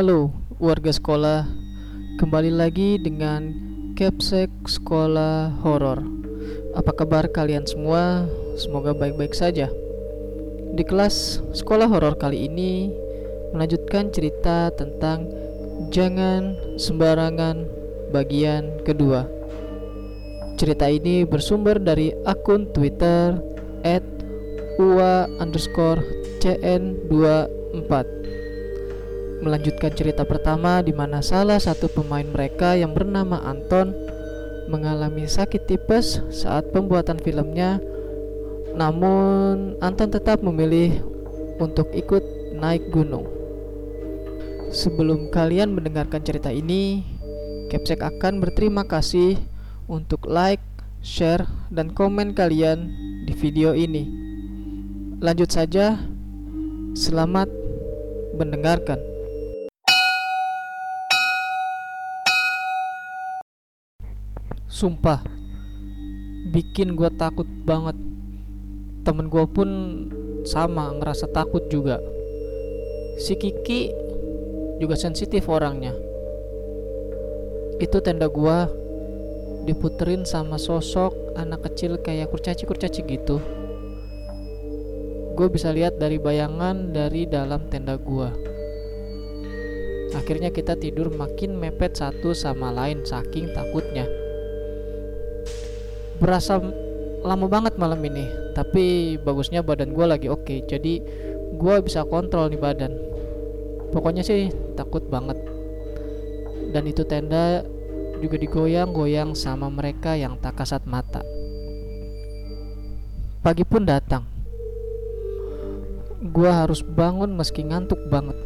Halo warga sekolah, kembali lagi dengan Capsek Sekolah Horor. Apa kabar kalian semua? Semoga baik-baik saja. Di kelas sekolah horor kali ini melanjutkan cerita tentang Jangan Sembarangan bagian kedua. Cerita ini bersumber dari akun Twitter @ua underscore cn24 melanjutkan cerita pertama di mana salah satu pemain mereka yang bernama Anton mengalami sakit tipes saat pembuatan filmnya. Namun Anton tetap memilih untuk ikut naik gunung. Sebelum kalian mendengarkan cerita ini, Capsek akan berterima kasih untuk like, share, dan komen kalian di video ini. Lanjut saja, selamat mendengarkan. Sumpah Bikin gue takut banget. Temen gue pun sama ngerasa takut juga. Si Kiki juga sensitif orangnya. Itu tenda gue Diputerin sama sosok anak kecil kayak kurcaci-kurcaci gitu. Gue bisa lihat dari bayangan dari dalam tenda gue Akhirnya kita tidur makin mepet satu sama lain saking takutnya berasa lama banget malam ini tapi bagusnya badan gue lagi oke okay, jadi gue bisa kontrol nih badan. Pokoknya sih takut banget. Dan itu tenda juga digoyang-goyang sama mereka yang tak kasat mata. Pagi pun datang. Gue harus bangun meski ngantuk banget.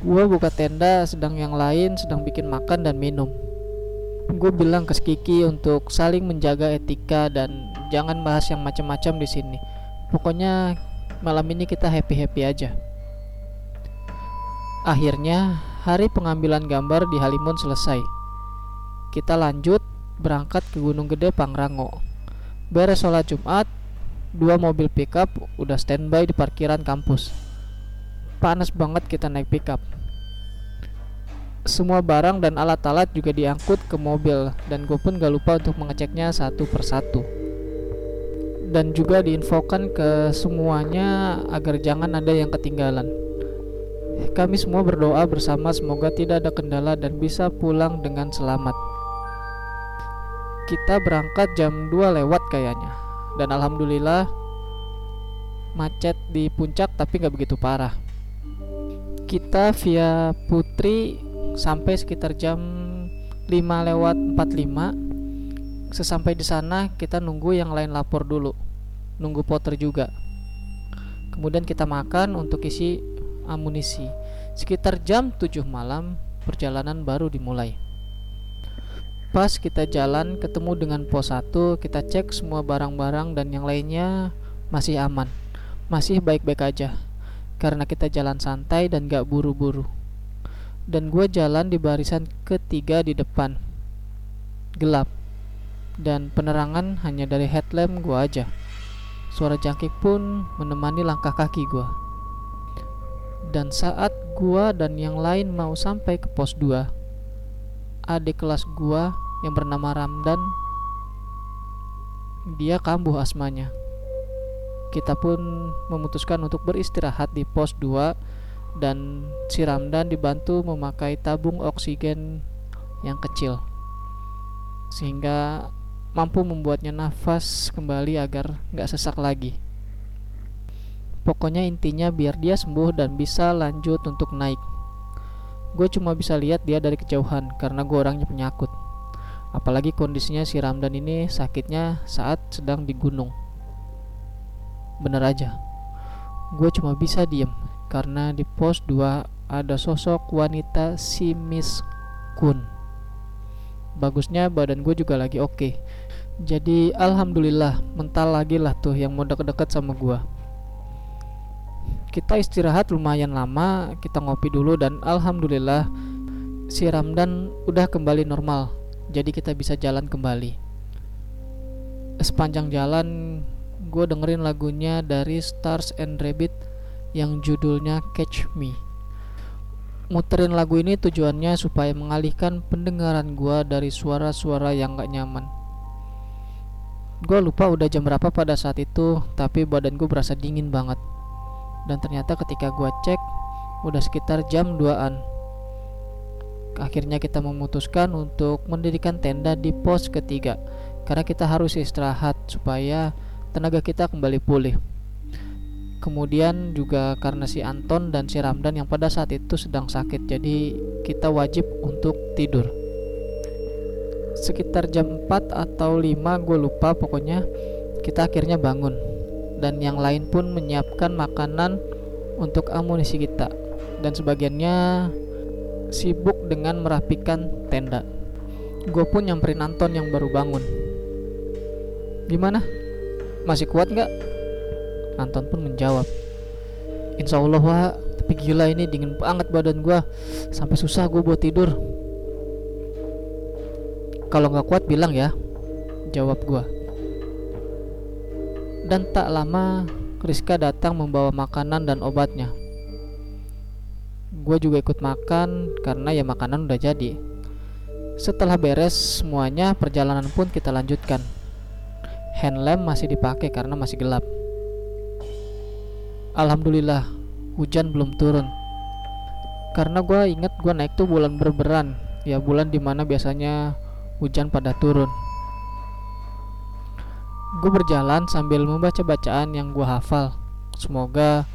Gue buka tenda sedang yang lain sedang bikin makan dan minum gue bilang ke Kiki untuk saling menjaga etika dan jangan bahas yang macam-macam di sini. Pokoknya malam ini kita happy-happy aja. Akhirnya hari pengambilan gambar di Halimun selesai. Kita lanjut berangkat ke Gunung Gede Pangrango. Beres sholat Jumat, dua mobil pickup udah standby di parkiran kampus. Panas banget kita naik pickup semua barang dan alat-alat juga diangkut ke mobil dan gue pun gak lupa untuk mengeceknya satu persatu. Dan juga diinfokan ke semuanya agar jangan ada yang ketinggalan. Kami semua berdoa bersama semoga tidak ada kendala dan bisa pulang dengan selamat. Kita berangkat jam 2 lewat kayaknya. Dan alhamdulillah macet di puncak tapi nggak begitu parah. Kita via Putri sampai sekitar jam 5 lewat 45 sesampai di sana kita nunggu yang lain lapor dulu. Nunggu potter juga. Kemudian kita makan untuk isi amunisi. Sekitar jam 7 malam perjalanan baru dimulai. Pas kita jalan ketemu dengan pos 1 kita cek semua barang-barang dan yang lainnya masih aman. Masih baik-baik aja. Karena kita jalan santai dan gak buru-buru dan gue jalan di barisan ketiga di depan. Gelap. Dan penerangan hanya dari headlamp gue aja. Suara jangkik pun menemani langkah kaki gue dan saat gue dan yang lain mau sampai ke pos 2 adik kelas gue yang bernama Ramdan dia kambuh asmanya. Kita pun memutuskan untuk beristirahat di pos 2 dan si Ramdan dibantu memakai tabung oksigen yang kecil sehingga mampu membuatnya nafas kembali agar nggak sesak lagi. Pokoknya intinya biar dia sembuh dan bisa lanjut untuk naik. Gue cuma bisa lihat dia dari kejauhan karena gue orangnya penyakut. Apalagi kondisinya si Ramdan ini sakitnya saat sedang di gunung. Bener aja, gue cuma bisa diem karena di pos 2 ada sosok wanita si Miss Kun. Bagusnya badan gue juga lagi oke. Okay. Jadi alhamdulillah mental lagi lah tuh yang mau deket-deket sama gue. Kita istirahat lumayan lama, kita ngopi dulu dan alhamdulillah si Ramdan udah kembali normal. Jadi kita bisa jalan kembali. Sepanjang jalan gue dengerin lagunya dari Stars and Rabbit yang judulnya Catch Me. muterin lagu ini tujuannya supaya mengalihkan pendengaran gua dari suara-suara yang gak nyaman. Gua lupa udah jam berapa pada saat itu, tapi badan gue berasa dingin banget. Dan ternyata ketika gua cek, udah sekitar jam 2an. Akhirnya kita memutuskan untuk mendirikan tenda di pos ketiga, karena kita harus istirahat supaya tenaga kita kembali pulih kemudian juga karena si Anton dan si Ramdan yang pada saat itu sedang sakit jadi kita wajib untuk tidur. Sekitar jam 4 atau 5 gue lupa pokoknya kita akhirnya bangun. Dan yang lain pun menyiapkan makanan untuk amunisi kita. Dan sebagiannya sibuk dengan merapikan tenda. Gue pun nyamperin Anton yang baru bangun. Gimana? Masih kuat nggak Anton pun menjawab Insya Allah Wak. Tapi gila ini dingin banget badan gua. Sampai susah gue buat tidur. Kalau nggak kuat bilang ya Jawab gua. Dan tak lama Rizka datang membawa makanan dan obatnya. Gue juga ikut makan Karena ya makanan udah jadi. Setelah beres semuanya Perjalanan pun kita lanjutkan. Hand lamp masih dipakai karena masih gelap Alhamdulillah hujan belum turun. Karena gue inget gue naik tuh bulan berberan ya bulan di mana biasanya hujan pada turun. Gue berjalan sambil membaca bacaan yang gue hafal. Semoga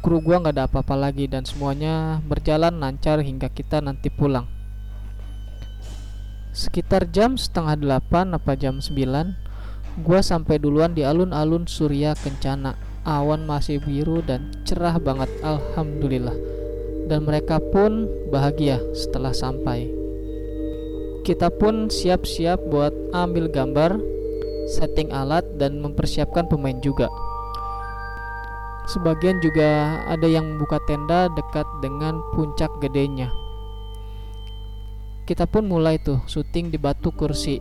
kru gue nggak ada apa-apa lagi dan semuanya berjalan lancar hingga kita nanti pulang. Sekitar jam setengah delapan apa jam sembilan gue sampai duluan di alun-alun Surya Kencana awan masih biru dan cerah banget alhamdulillah. Dan mereka pun bahagia setelah sampai. Kita pun siap-siap buat ambil gambar setting alat dan mempersiapkan pemain juga. Sebagian juga ada yang membuka tenda dekat dengan puncak gedenya. Kita pun mulai tuh syuting di batu kursi.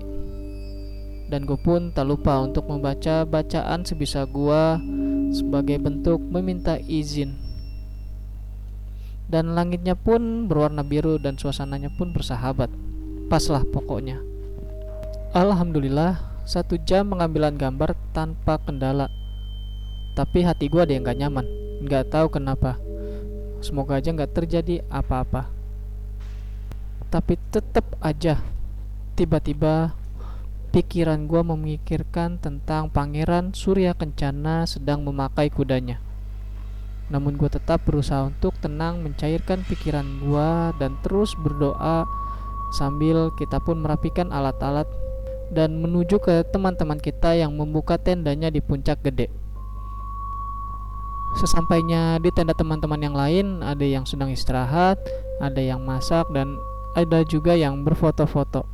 Dan gue pun tak lupa untuk membaca bacaan sebisa gua sebagai bentuk meminta izin. Dan langitnya pun berwarna biru dan suasananya pun bersahabat. Paslah pokoknya. Alhamdulillah, satu jam pengambilan gambar tanpa kendala. Tapi hati gue ada yang gak nyaman. Gak tahu kenapa. Semoga aja gak terjadi apa-apa. Tapi tetap aja, tiba-tiba pikiran gue memikirkan tentang pangeran Surya Kencana sedang memakai kudanya. Namun gue tetap berusaha untuk tenang mencairkan pikiran gue dan terus berdoa sambil kita pun merapikan alat-alat dan menuju ke teman-teman kita yang membuka tendanya di puncak gede. Sesampainya di tenda teman-teman yang lain, ada yang sedang istirahat, ada yang masak, dan ada juga yang berfoto-foto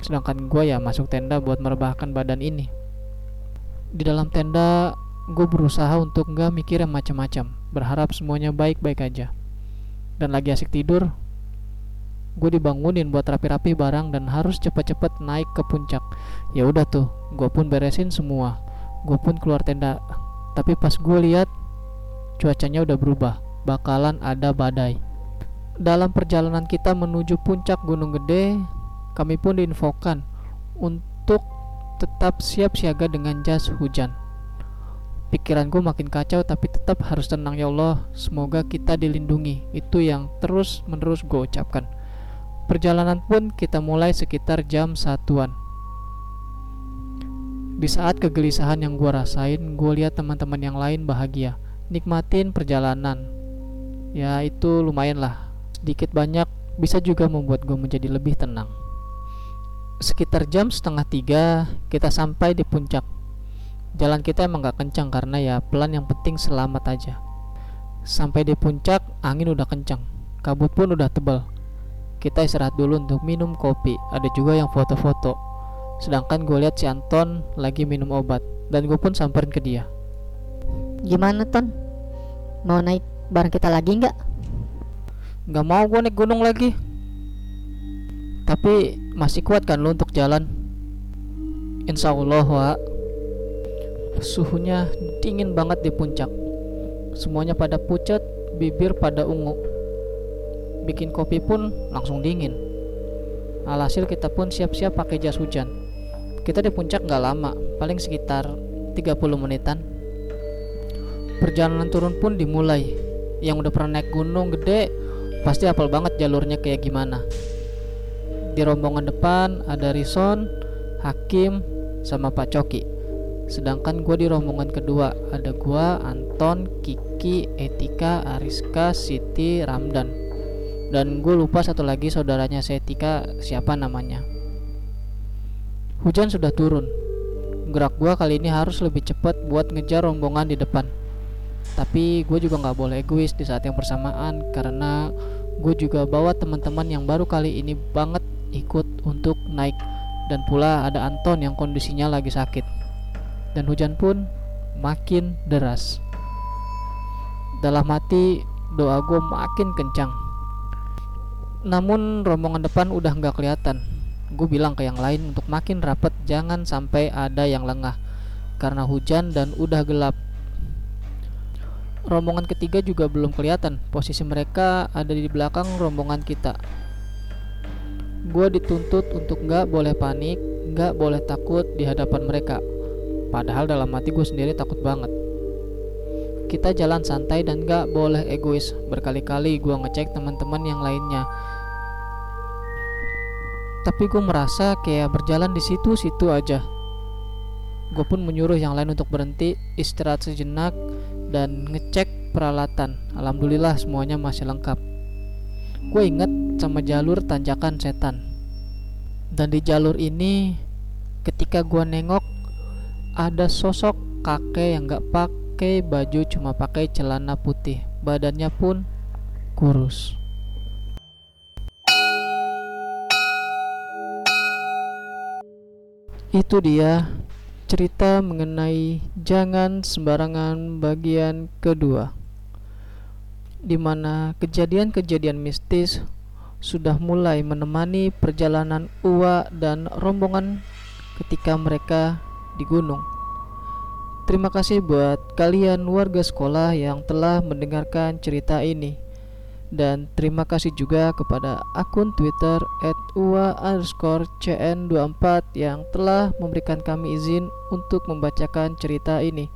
sedangkan gue ya masuk tenda buat merebahkan badan ini. Di dalam tenda gue berusaha untuk gak mikir yang macam-macam. Berharap semuanya baik-baik aja. Dan lagi asik tidur gue dibangunin buat rapi-rapi barang dan harus cepet-cepet naik ke puncak. Ya udah tuh gue pun beresin semua. Gue pun keluar tenda. Tapi pas gue lihat cuacanya udah berubah. Bakalan ada badai. Dalam perjalanan kita menuju puncak gunung gede kami pun diinfokan untuk tetap siap siaga dengan jas hujan. Pikiranku makin kacau tapi tetap harus tenang ya Allah. Semoga kita dilindungi. Itu yang terus menerus gue ucapkan. Perjalanan pun kita mulai sekitar jam satuan. Di saat kegelisahan yang gue rasain, gue lihat teman-teman yang lain bahagia, nikmatin perjalanan. Ya itu lumayan lah, sedikit banyak bisa juga membuat gue menjadi lebih tenang sekitar jam setengah tiga kita sampai di puncak. Jalan kita emang gak kencang karena ya pelan yang penting selamat aja. Sampai di puncak angin udah kencang. Kabut pun udah tebal. Kita istirahat dulu untuk minum kopi. Ada juga yang foto-foto. Sedangkan gue lihat si Anton lagi minum obat. Dan gue pun samperin ke dia. Gimana Ton? Mau naik bareng kita lagi nggak? Nggak mau gue naik gunung lagi tapi masih kuat kan lo untuk jalan? Insya Allah wa Suhunya dingin banget di puncak Semuanya pada pucat, bibir pada ungu bikin kopi pun langsung dingin. Alhasil kita pun siap-siap pakai jas hujan. Kita di puncak nggak lama, paling sekitar 30 menitan. Perjalanan turun pun dimulai. Yang udah pernah naik gunung gede pasti hafal banget jalurnya kayak gimana. Di rombongan depan ada Rison, Hakim, sama Pak Coki. Sedangkan gue di rombongan kedua ada gue, Anton, Kiki, Etika, Ariska, Siti, Ramdan. Dan gue lupa satu lagi saudaranya Setika siapa namanya. Hujan sudah turun. Gerak gue kali ini harus lebih cepat buat ngejar rombongan di depan. Tapi gue juga nggak boleh egois di saat yang bersamaan karena gue juga bawa teman-teman yang baru kali ini banget ikut untuk naik. Dan pula ada Anton yang kondisinya lagi sakit. Dan hujan pun makin deras. Dalam hati doa gue makin kencang. Namun rombongan depan udah nggak kelihatan. Gue bilang ke yang lain untuk makin rapet jangan sampai ada yang lengah karena hujan dan udah gelap. Rombongan ketiga juga belum kelihatan. Posisi mereka ada di belakang rombongan kita gue dituntut untuk nggak boleh panik nggak boleh takut di hadapan mereka. Padahal dalam hati gue sendiri takut banget. Kita jalan santai dan gak boleh egois. Berkali-kali gue ngecek teman-teman yang lainnya. Tapi gue merasa kayak berjalan di situ-situ aja. Gue pun menyuruh yang lain untuk berhenti istirahat sejenak dan ngecek peralatan. Alhamdulillah semuanya masih lengkap. Gue inget sama jalur tanjakan setan. Dan di jalur ini ketika gue nengok ada sosok kakek yang gak pakai baju cuma pakai celana putih. Badannya pun kurus. Itu dia cerita mengenai jangan sembarangan bagian kedua di mana kejadian-kejadian mistis sudah mulai menemani perjalanan Uwa dan rombongan ketika mereka di gunung. Terima kasih buat kalian warga sekolah yang telah mendengarkan cerita ini. Dan terima kasih juga kepada akun Twitter @ua_cn24 yang telah memberikan kami izin untuk membacakan cerita ini.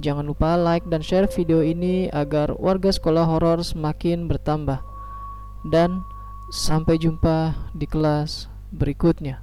Jangan lupa like dan share video ini agar warga sekolah horor semakin bertambah. Dan sampai jumpa di kelas berikutnya.